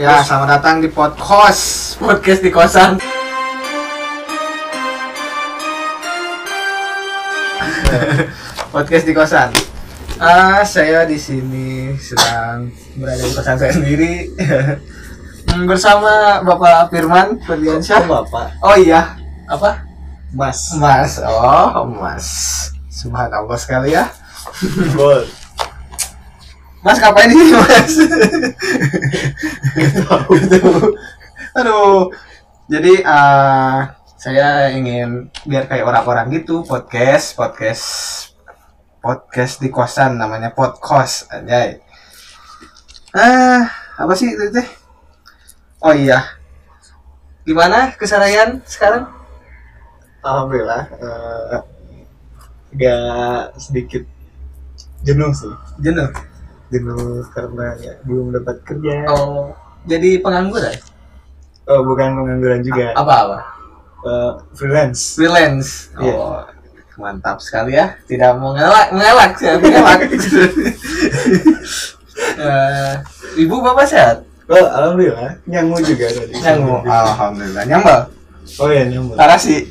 Ya, selamat datang di podcast podcast di kosan. podcast di kosan. Ah, saya di sini sedang berada di kosan saya sendiri Hmm, bersama Bapak Firman Ferdiansyah. Bapak Oh iya, apa? Mas Mas. Oh, Mas. Subhanallah sekali ya. Bol Mas ngapain di sini, Mas? Gitu. Aduh. Jadi eh, saya ingin biar kayak orang-orang gitu podcast, podcast podcast di kosan namanya podcast anjay. Ah, apa sih itu teh? Oh iya. Gimana keseharian sekarang? Alhamdulillah eh, agak sedikit jenuh sih Jenuh. Jenuh karena ya, belum dapat kerja Oh, jadi pengangguran? oh bukan pengangguran juga Apa-apa? Eh, freelance freelance. Iya. Oh, mantap sekali ya. Tidak mengelak, mengelak, saya mengelak. Eh, ibu bapak sehat? oh alhamdulillah nyangu juga tadi Nyamuk. Alhamdulillah. Nyambal. oh ya nyamuk Tarasi.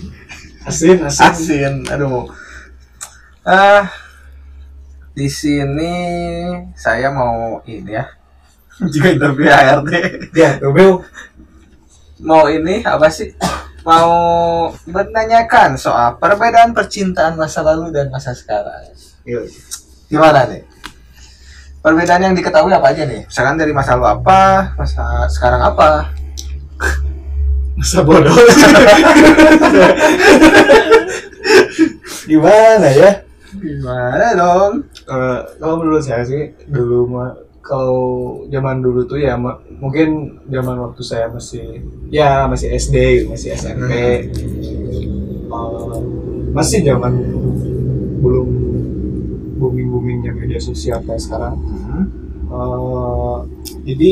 asin asin Asin. Aduh. Eh, di sini saya mau ini ya. Jika interview HRD. ya Tobel Mau ini apa sih? Mau menanyakan soal perbedaan percintaan masa lalu dan masa sekarang. Yuk. Gimana nih? Perbedaan yang diketahui apa aja nih? Misalkan dari masa lalu apa, masa sekarang apa? masa bodoh gimana ya Gimana dong? Eh, kalau menurut saya sih dulu mah kalau zaman dulu tuh ya mungkin zaman waktu saya masih ya masih SD masih SMP Eh, masih zaman belum booming boomingnya media sosial kayak sekarang. Eh, jadi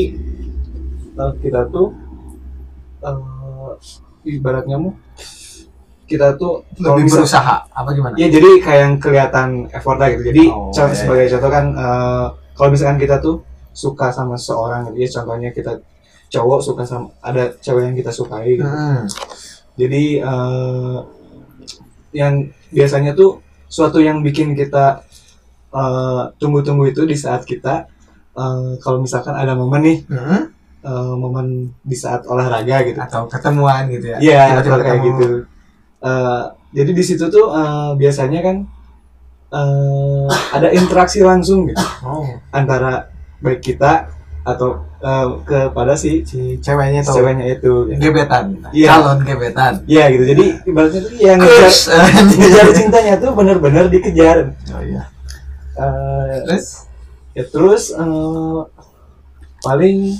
eh, kita tuh eh, ibaratnya mu kita tuh Lebih misal- berusaha apa gimana? Ya jadi kayak yang kelihatan effort lah gitu. Jadi Oh, contoh iya, sebagai contoh kan eh, kalau misalkan kita tuh suka sama seorang gitu ya contohnya kita cowok suka sama ada cewek yang kita sukai gitu. Hmm. Jadi eh, yang biasanya tuh suatu yang bikin kita eh, tunggu-tunggu itu di saat kita eh, kalau misalkan ada momen nih Hmm? eh, momen di saat olahraga gitu. Atau ketemuan gitu ya? Iya, Tiba-tiba kayak gitu. Eh, jadi di situ tuh eh, biasanya kan eh, ada interaksi langsung gitu Oh, antara baik kita atau eh, kepada si si ceweknya tuh ceweknya itu. gebetan, Iya. calon gebetan. Iya gitu. Jadi ibaratnya tuh yang ngejar, ngejar cintanya tuh benar-benar dikejar. oh iya. Eh, Terus ya terus eh, paling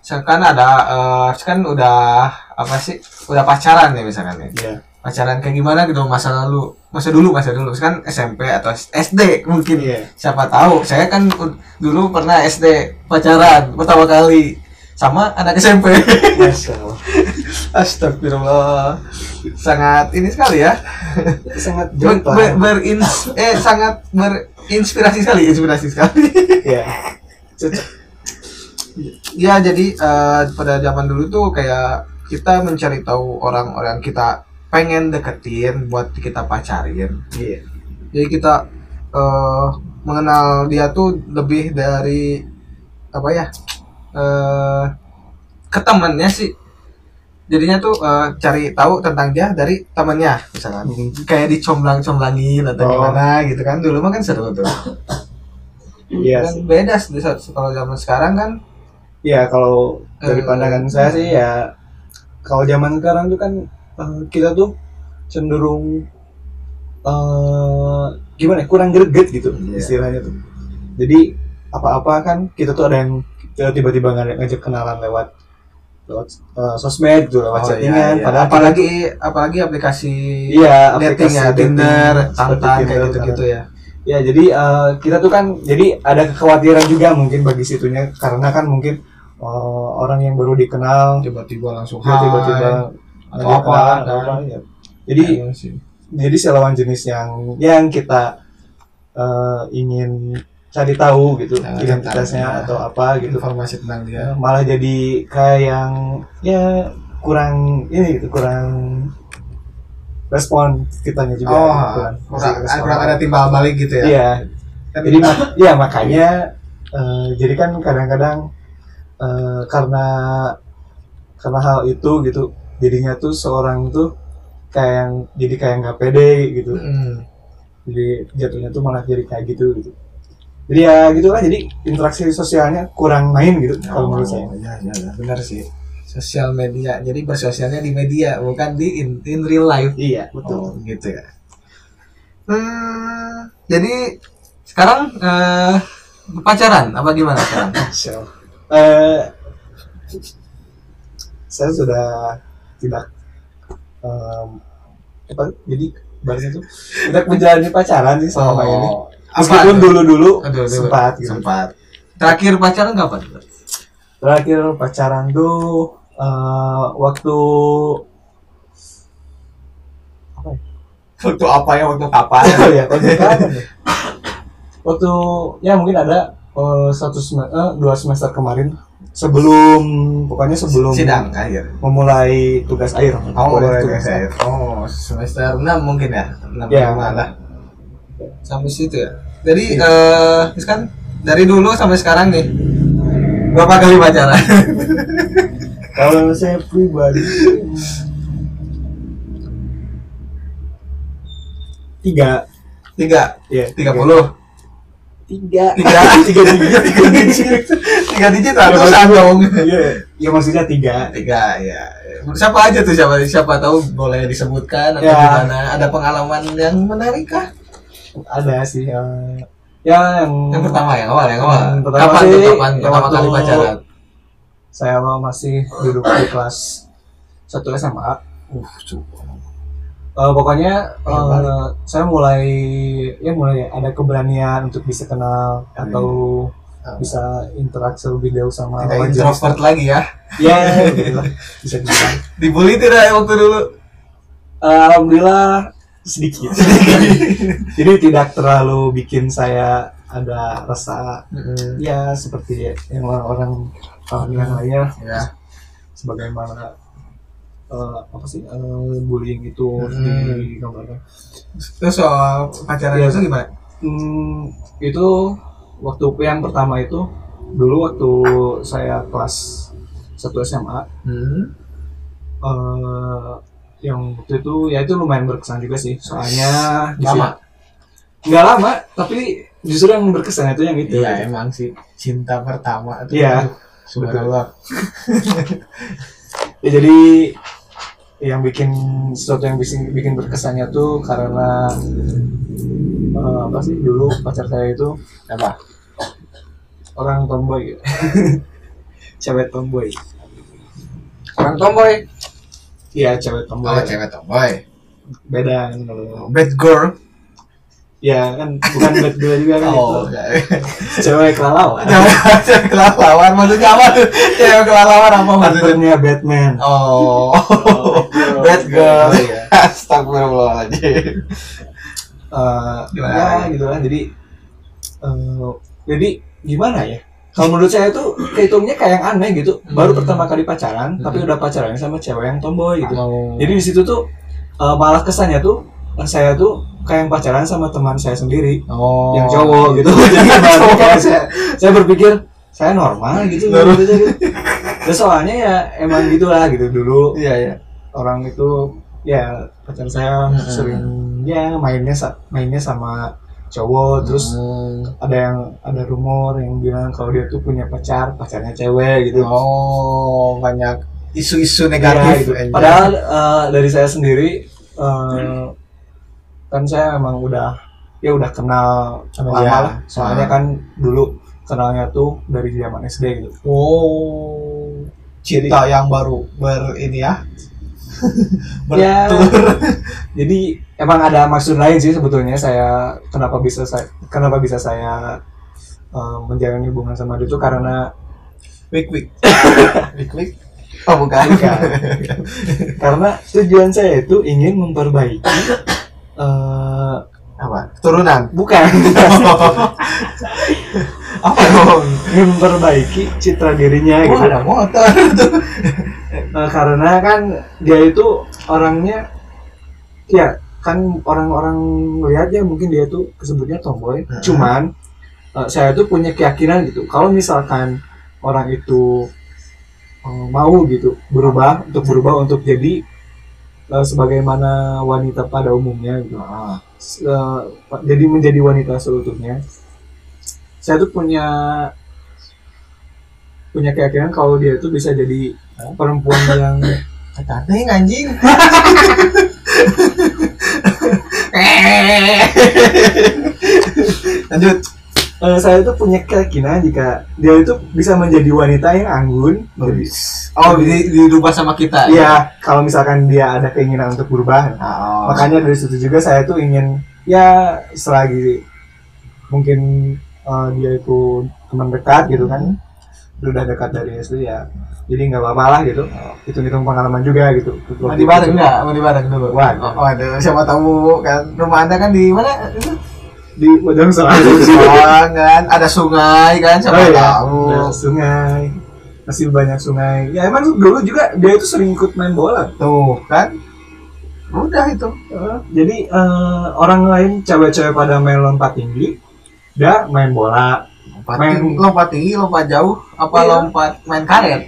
misalkan ada eh, kan udah apa sih? Udah pacaran nih misalkan nih. ya pacaran kayak gimana gitu masa lalu masa dulu masa dulu kan SMP atau SD mungkin Iya. siapa tahu saya kan dulu pernah SD pacaran pertama kali sama anak SMP. Astagfirullah sangat ini sekali ya sangat ber, ber- berins eh sangat berinspirasi sekali inspirasi sekali ya Cocok. ya jadi eh, pada zaman dulu tuh kayak kita mencari tahu orang-orang kita pengen deketin buat kita pacarin Iya. jadi kita eh, mengenal dia tuh lebih dari apa ya eh ke temannya sih jadinya tuh eh, cari tahu tentang dia dari temannya misalkan Hmm. kayak dicomblang-comblangin atau Oh. gimana gitu kan dulu mah kan seru tuh Iya kan sih. beda kalau zaman sekarang kan Ya kalau dari pandangan saya sih ya kalau zaman sekarang tuh kan eh, kita tuh cenderung eh gimana ya, kurang greget gitu Iya. istilahnya tuh. Jadi apa-apa kan kita tuh ada yang kita tiba-tiba ngajak kenalan lewat lewat eh, sosmed gitu, lewat Oh, chattingan. iya, iya. Padahal kita apalagi apalagi aplikasi Iya, dating ya aplikasi Tinder, Tantan kayak gitu-gitu ya. Ya jadi eh, kita tuh kan jadi ada kekhawatiran juga mungkin bagi situnya karena kan mungkin eh, orang yang baru dikenal. Tiba-tiba langsung dia tiba-tiba. Atau apa, kan. apa, ya. Jadi sih. jadi si lawan jenis yang yang kita eh, ingin cari tahu gitu Nah, identitasnya tentang- atau apa gitu. Informasi tentang dia. Ya, malah jadi kayak yang ya kurang ini gitu kurang respon kitanya juga. Oh kurang, kurang, kurang ada timbal balik gitu ya? Iya. Jadi mak- ya makanya eh, jadi kan kadang-kadang eh, karena karena hal itu gitu jadinya tuh seorang tuh kayak yang jadi kayak nggak pede gitu. Hmm. jadi jatuhnya tuh malah jadi kayak gitu gitu. Jadi ya gitu lah jadi interaksi sosialnya kurang main gitu kalau menurut saya. ya, ya, ya, benar sih. Sosial media jadi bersosialnya di media bukan di in, in real life. Iya oh gitu ya. Hmm, jadi sekarang eh, pacaran apa gimana sekarang Eh, saya sudah tidak em, apa jadi barusan itu tidak menjalani pacaran sih ini Oh, apa meskipun dulu dulu Aduh, aduh, sempat gitu. sempat. Terakhir pacaran kapan terakhir pacaran tuh eh, waktu apa ya? waktu apa ya? Waktu kapan? Oh ya, waktu kapan ya? Waktu ya mungkin ada eh, satu semester, dua semester kemarin sebelum pokoknya sebelum sidang akhir memulai tugas air. Oh, Memulai tugas akhir. Oh, semester 6 mungkin ya? 6 Ya. lah. Sampai situ ya. Jadi eh kan dari dulu sampai sekarang nih berapa kali pacaran? Kalau saya pribadi tiga, Tiga, ya tiga puluh, tiga, tiga, tiga digit, tiga digit, tiga digit ratusan dong. Iya, ya maksudnya tiga. Tiga, ya. Siapa aja tuh siapa siapa tahu boleh disebutkan atau Ya. gimana? Ada pengalaman yang menarik kah? Ada sih. eh, ya yang, Yang pertama yang awal, yang awal. Yang pertama kapan sih, tuh kapan yang pertama kali pacaran? saya masih duduk di kelas satu SMA. Uh, cukup. Eh, pokoknya Ya, eh, balik. saya mulai ya mulai ada keberanian untuk bisa kenal atau Hmm. bisa interaksi lebih jauh sama Tidak jenis. introvert lagi ya. Ya, lah. bisa dibilang. Dibully tidak waktu dulu? Alhamdulillah sedikit. Jadi tidak terlalu bikin saya ada rasa ya seperti yang orang-orang orang yang lainnya Ya. sebagaimana eh, apa sih eh, bullying itu Hmm. digambarkan. Terus soal pacaran Iya. itu gimana? Hmm, itu waktu yang pertama itu dulu waktu saya kelas 1 SMA Hmm. eh yang waktu itu ya itu lumayan berkesan juga sih soalnya Lama. nggak lama tapi justru yang berkesan itu yang itu Iya emang sih cinta pertama itu. Iya. Subhanallah. ya jadi yang bikin sesuatu yang bikin bikin berkesannya tuh karena eh, apa sih dulu pacar saya itu Apa? orang tomboy cewek tomboy Orang tomboy. iya cewek tomboy Oh cewek tomboy. beda kalau Bad girl. Ya kan bukan girl juga kan Oh. itu cewek kelalawan Cewek kelalawan maksudnya apa tuh? Cewek kelalawan apa maksudnya? Batman Oh. Oh, iya. Astagfirullahaladzim. Eh, Gimana? ya gitu lah jadi eh, jadi gimana ya kalau menurut saya tuh kehitungnya kayak yang aneh gitu baru Hmm. pertama kali pacaran tapi Hmm. udah pacaran sama cewek yang tomboy gitu Mau. jadi di situ tuh eh, malah kesannya tuh saya tuh kayak yang pacaran sama teman saya sendiri Oh. yang cowok gitu jadi kayak saya saya berpikir saya normal gitu Normal. gitu, gitu. Ya, soalnya ya emang gitulah gitu dulu Iya iya. orang itu ya pacar saya Hmm. sering ya mainnya mainnya sama cowok terus Hmm. ada yang ada rumor yang bilang kalau dia tuh punya pacar pacarnya cewek gitu Oh, banyak isu-isu Iya, negatif. gitu. padahal eh, dari saya sendiri eh, kan saya emang udah ya udah kenal Sama lama dia. lah soalnya Ah. kan dulu kenalnya tuh dari zaman SD gitu Oh, cinta yang baru ber ini ya. Ya. Bertelur. jadi emang ada maksud lain sih sebetulnya saya kenapa bisa saya kenapa bisa saya eh, menjalani hubungan sama dia itu karena Wik wik. Wik wik. Oh bukan. Bukan. karena tujuan saya itu ingin memperbaiki eh, Apa? turunan bukan. Apa dong memperbaiki citra dirinya Wah, gitu? ada motor tuh. Eh, karena kan dia itu orangnya ya kan orang-orang lihat ya mungkin dia tuh kesebutnya tomboy. Hmm. cuman eh, saya tuh punya keyakinan gitu. Kalau misalkan orang itu mau gitu berubah untuk berubah untuk jadi eh, sebagaimana wanita pada umumnya gitu. Ah, eh, jadi menjadi wanita seutuhnya. Saya tuh punya punya keyakinan kalau dia itu bisa jadi perempuan yang kata yang anjing. Lanjut eh, saya itu punya keyakinan jika dia itu bisa menjadi wanita yang anggun. Jadi oh di, dirubah sama kita ya? Kalau misalkan dia ada keinginan untuk berubah. Oh. makanya dari situ juga saya tuh ingin ya selagi mungkin eh, dia itu teman dekat gitu kan udah dekat dari SD ya jadi nggak apa-apa lah gitu. Hitung-hitung pengalaman juga gitu. Mau di bareng nggak? Mau di bareng dulu? Waduh. oh, waduh siapa tahu kan? Rumah anda kan di mana di Soang Soang kan? Ada sungai kan? Siapa Oh iya, tahu Nah, sungai. Masih banyak sungai. Ya emang dulu juga dia itu sering ikut main bola? Tuh kan? Udah itu. Eh, jadi eh, orang lain cewek-cewek pada main lompat tinggi dia main bola. Lompat Main- tinggi, lompat tinggi lompat jauh. Apa Iya. lompat main karet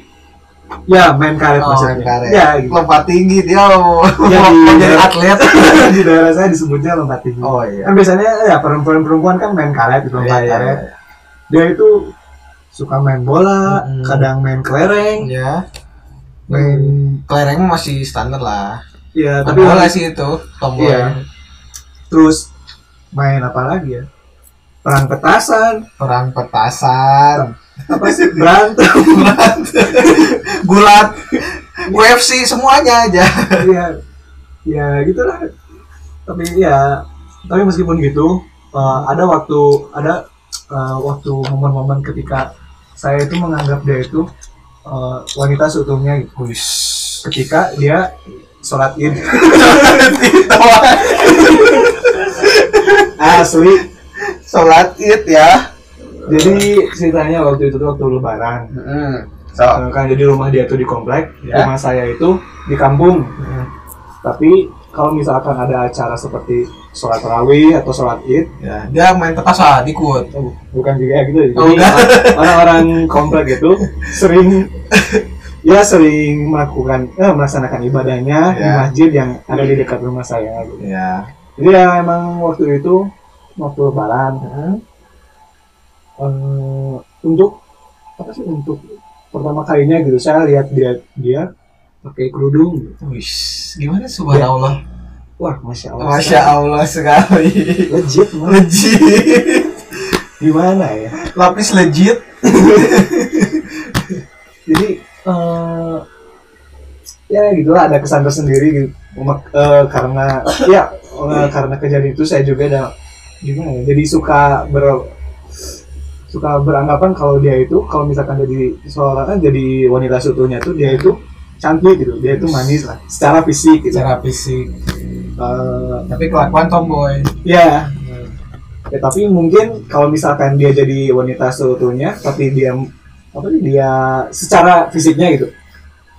ya main karet oh, main maksudnya karet. Ya gitu. lompat tinggi dia mau Ya, mau di- jadi atlet. di daerah saya disebutnya lompat tinggi. Oh iya. Kan biasanya ya perempuan-perempuan kan main karet gitu lompat iya, karet. iya. dia itu suka main bola Mm-mm. kadang main kelereng. Ya main kelereng masih standar lah. Ya tapi tapi bola sih itu tombol Iya. terus main apa lagi ya perang petasan. Perang petasan. Apa sih? Berantem. Gulat. UFC semuanya aja. Ya ya gitulah. Tapi ya tapi meskipun gitu eh, ada waktu ada eh, waktu momen-momen ketika saya itu menganggap dia itu eh, wanita seutuhnya gitu. Ketika dia sholat id. Asli sholat id ya jadi ceritanya waktu itu tuh waktu lebaran hmm. so Eh, kan jadi rumah dia tuh di komplek Ya. rumah saya itu di kampung Hmm. tapi kalau misalkan ada acara seperti sholat tarawih atau sholat id ya dia main petasan ikut Oh, bukan juga gitu ya. Oh, Jadi orang-orang komplek itu sering ya sering melakukan eh, melaksanakan ibadahnya di Ya. masjid yang ada di dekat rumah saya gitu. ya Jadi ya emang waktu itu waktu lebaran eh, untuk apa sih untuk pertama kalinya gitu saya lihat dia dia pakai kerudung gitu. Wih, gimana subhanallah Wah, masya Allah. masya allah sekali Legit, Mas. legit Gimana ya? lapis legit jadi eh ya gitu lah ada kesan tersendiri gitu eh, karena ya eh, karena kejadian itu saya juga ada gimana ya? Jadi suka ber suka beranggapan kalau dia itu kalau misalkan jadi seorang kan jadi wanita seutuhnya tuh dia itu cantik gitu dia itu manis lah secara fisik gitu. Secara fisik. Eh, tapi kelakuan tomboy. Ya ya tapi mungkin kalau misalkan dia jadi wanita seutuhnya tapi dia apa sih dia secara fisiknya gitu.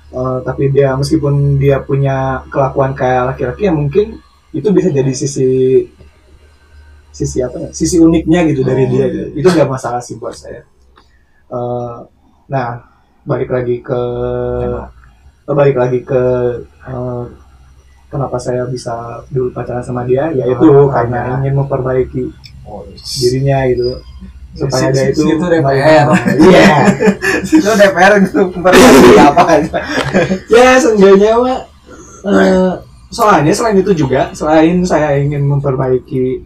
Eh, tapi dia meskipun dia punya kelakuan kayak laki-laki ya mungkin itu bisa jadi sisi sisi apa ya? Sisi uniknya gitu dari Oh, dia iya. gitu. itu nggak masalah sih buat saya. Eh, nah balik lagi ke eh, balik lagi ke eh, kenapa saya bisa dulu pacaran sama dia? Yaitu Oh, karena karena- ingin memperbaiki oh, dirinya gitu. Supaya Si- dia itu si itu DPR. iya. Itu DPR itu memperbaiki apa aja? Ya seenggaknya mah eh, soalnya selain itu juga selain saya ingin memperbaiki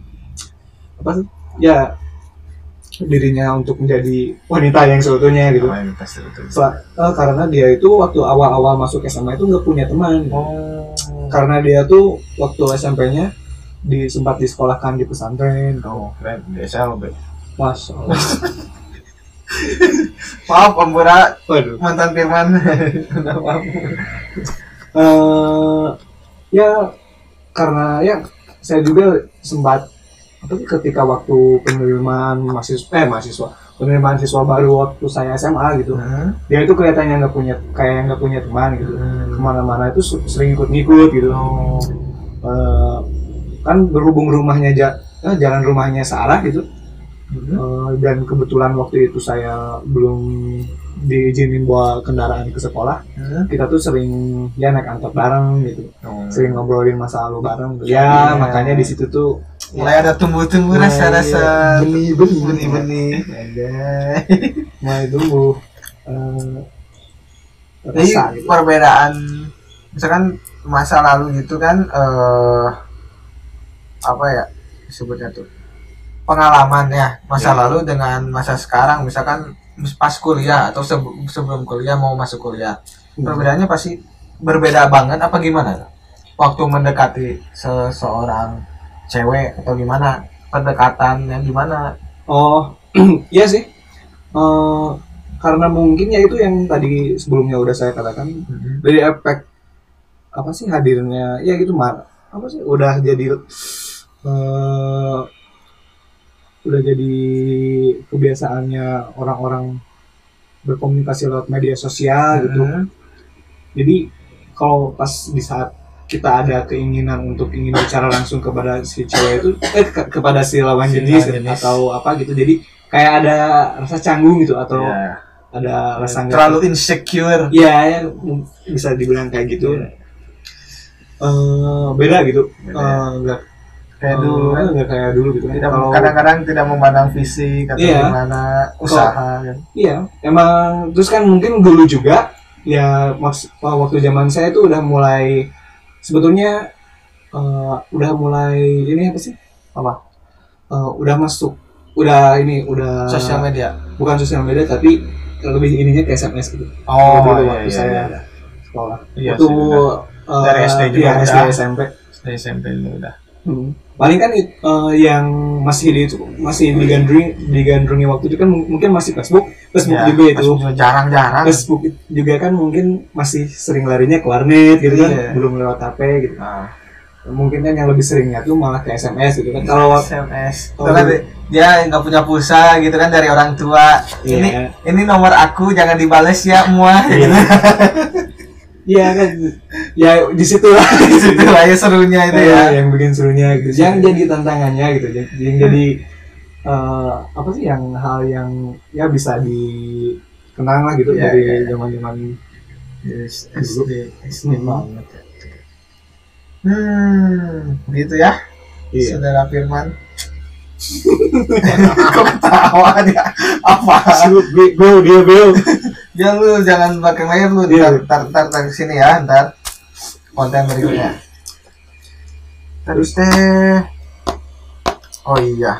apa sih? Ya dirinya untuk menjadi wanita yang seutuhnya gitu. Sel- eh, karena dia itu waktu awal-awal masuk SMA itu nggak punya teman. Oh. Karena dia tuh waktu SMP-nya di sempat disekolahkan di pesantren. Oh keren. Be. masya Allah. Maaf Om mantan Firman. Maaf. eh ya karena ya saya juga sempat sih ketika waktu penerimaan mahasiswa eh mahasiswa penerimaan siswa baru waktu saya SMA gitu Hmm. dia itu kelihatannya nggak punya kayak nggak punya teman gitu Hmm. ke mana-mana itu sering ikut-ngikut gitu Oh. Eh, kan berhubung rumahnya ja- eh, jalan rumahnya searah gitu Hmm. Eh, dan kebetulan waktu itu saya belum diizinin bawa kendaraan ke sekolah Hmm. kita tuh sering ya naik angkot bareng gitu Oh. sering ngobrolin masa lalu bareng gitu. Ya makanya di situ tuh mulai ada tumbuh-tumbuh rasa-rasa benih-benih. benih-benih Anjay. mulai tumbuh eh, Jadi rasa gitu. perbedaan misalkan masa lalu gitu kan eh apa ya disebutnya tuh pengalaman ya masa Ya. lalu dengan masa sekarang. Misalkan pas kuliah atau sebe- sebelum kuliah mau masuk kuliah. Hmm. perbedaannya pasti berbeda banget apa gimana? Waktu mendekati seseorang cewek atau gimana? Pendekatan yang gimana? Oh, iya sih. Eh, karena mungkin ya itu yang tadi sebelumnya udah saya katakan. Dari efek apa sih hadirnya? Ya gitu mar. Apa sih? Udah jadi eh udah jadi kebiasaannya orang-orang berkomunikasi lewat media sosial gitu. Hmm. Jadi kalau pas di saat kita ada keinginan untuk ingin bicara langsung kepada si cewek itu eh ke- kepada si lawan Si jenis, jenis. atau apa gitu. Jadi kayak ada rasa canggung gitu atau Ya. ada rasa nggak- terlalu insecure Iya, ya, m- bisa dibilang kayak gitu. Iya. Eh, beda gitu. Beda. Nggak kayak dulu kan eh, nggak kayak dulu gitu. kan. tidak Kalau kadang-kadang tidak memandang fisik atau Iya. gimana usaha kan iya, emang terus kan mungkin dulu juga ya maks uh, waktu zaman saya itu udah mulai sebetulnya eh, udah mulai ini apa sih? Apa? Eh, udah masuk udah ini udah sosial media bukan sosial media tapi lebih ininya ke SMS gitu. oh dulu iya, waktu iya, saya iya. sekolah. Iya Waktu sih, eh, Dari SD juga udah. SD SMP. Dari SMP udah Hmm. Paling kan eh, yang masih di masih digandrungi digandrungi waktu itu kan mung- mungkin masih Facebook, Facebook Ya, juga itu. Jarang-jarang Facebook juga kan mungkin masih sering larinya ke warnet gitu kan, Iya. belum lewat HP gitu. nah, Mungkin kan yang lebih seringnya tuh malah ke SMS gitu kan. Kalau SMS Oh, itu kan dia nggak punya pulsa gitu kan dari orang tua Iya. ini ini nomor aku jangan dibales ya muah Iya. gitu Iya kan, ya di situ lah. di situ aja serunya itu Iya, ya yang bikin serunya gitu. Yang jadi tantangannya gitu. Yang yang jadi eh, apa sih yang hal yang ya bisa dikenang lah gitu Iya, dari iya. zaman-zaman Yes, Dulu. SD SD Hmm. banget ya. Hmm, gitu ya, Iya. saudara Firman. Kok ketawa dia? Apa? Bel dia bel. Ya lu jangan pakai layar lu Iya. ntar, ntar, ntar, ntar sini ya, ntar konten berikutnya. Terus teh, oh iya,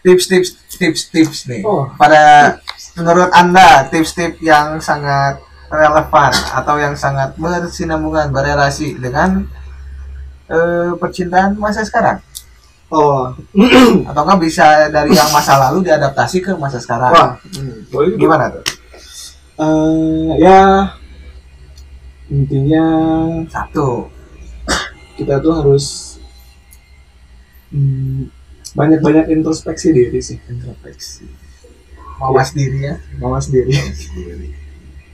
tips-tips, tips-tips nih. Oh. Pada menurut anda tips-tips yang sangat relevan atau yang sangat bersinambungan berrelasi dengan eh, percintaan masa sekarang? Oh, atau nggak bisa dari yang masa lalu diadaptasi ke masa sekarang? Wah, hmm, boleh. Gimana tuh? Eh, ya intinya satu. Kita tuh harus hmm, banyak-banyak introspeksi diri sih, introspeksi. Mawas diri ya. Mawas diri.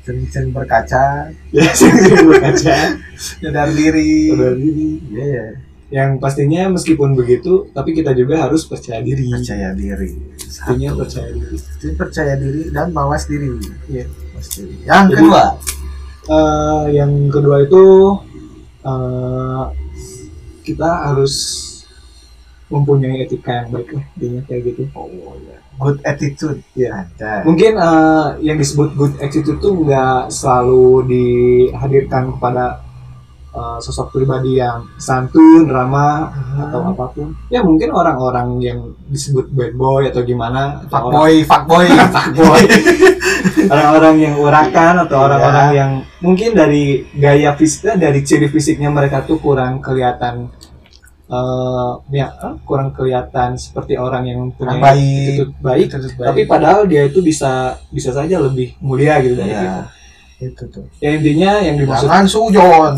sering-sering berkaca. Ya, sering berkaca, sadar diri. Sadar diri. Iya, Yang pastinya meskipun begitu, tapi kita juga harus percaya diri. percaya diri. Satu. percaya diri. Jadi percaya diri dan mawas diri. Iya. mawas diri. Yang Jadi- kedua Eh, yang kedua itu eh, kita harus mempunyai etika yang baik lah, intinya kayak gitu. oh ya good attitude Iya. ada Mungkin eh, yang disebut good attitude itu nggak selalu dihadirkan kepada eh, sosok pribadi yang santun, ramah atau apa pun. Ya mungkin orang-orang yang disebut bad boy atau gimana, atau orang- fuckboy fuckboy fuckboy. Orang-orang yang urakan atau Iya. orang-orang yang mungkin dari gaya fisiknya, dari ciri fisiknya mereka tuh kurang kelihatan eh ya eh, kurang kelihatan seperti orang yang punya baik. baik. Attitude tapi padahal dia itu bisa bisa saja lebih mulia gitu kita. itu tuh. Ya intinya yang dimaksud jangan sujon.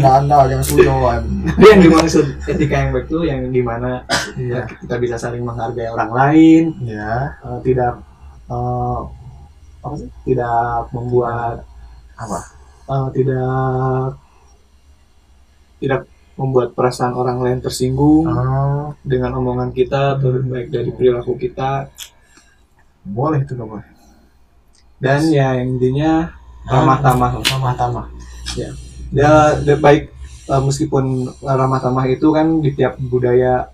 Anda jangan sujon. Yang dimaksud etika yang baik itu yang di mana iya. kita bisa saling menghargai orang lain. Ya eh, tidak eh, apa sih? Tidak membuat apa? Eh, tidak tidak membuat perasaan orang lain tersinggung oh, dengan omongan kita atau baik dari perilaku kita. Boleh itu dong dan ya intinya ramah tamah ramah tamah ya. Ya ya, baik eh, meskipun ramah tamah itu kan di tiap budaya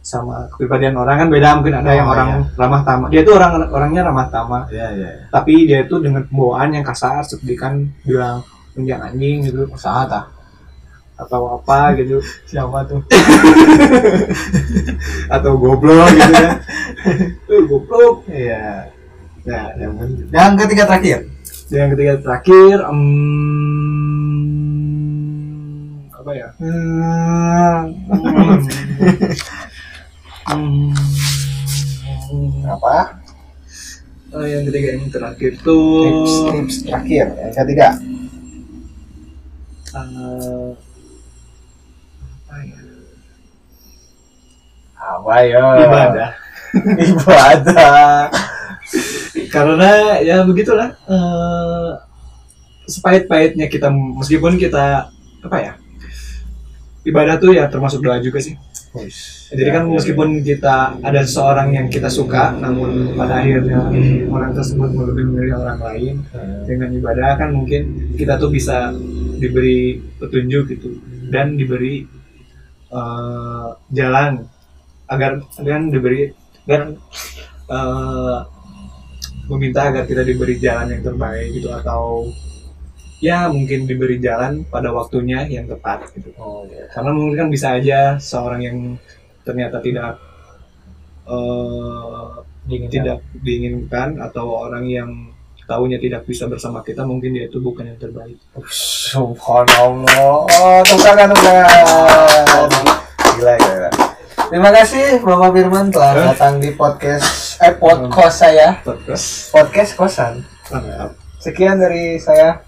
sama kepribadian orang kan beda mungkin ada yang Oh, orang ramah tamah dia tuh orang orangnya ramah tamah iya iya iya. tapi dia itu dengan pembawaan yang kasar seperti kan bilang menjang anjing gitu. Saat ah atau apa gitu. Siapa tuh? Atau goblok gitu ya. Eh, goblok. Iya. Nah yang, yang ketiga terakhir. Yang ketiga terakhir em, apa ya? Hmm, Hmm, apa? Eh, yang ketiga yang terakhir tuh. Tips tips terakhir yang ketiga. Eh, apa ya? apa ya? Ibadah. Ibadah. Karena ya begitulah eh, sepahit-pahitnya kita meskipun kita apa ya? Ibadah tuh ya termasuk doa juga sih jadi kan meskipun kita ada seseorang yang kita suka namun pada akhirnya orang tersebut lebih memilih orang lain dengan ibadah kan mungkin kita tuh bisa diberi petunjuk gitu dan diberi eh, jalan agar dan diberi dan eh, meminta agar kita diberi jalan yang terbaik gitu atau ya mungkin diberi jalan pada waktunya yang tepat gitu oh iya karena mungkin kan bisa aja seorang yang ternyata tidak eh, tidak diinginkan atau orang yang tahunya tidak bisa bersama kita mungkin dia itu bukan yang terbaik Subhanallah. Oh, tepuk tangan. Gila, gila. Terima kasih Bapak Firman telah datang di podcast eh podcast saya. Podcast. Podcast kosan. Sekian dari saya.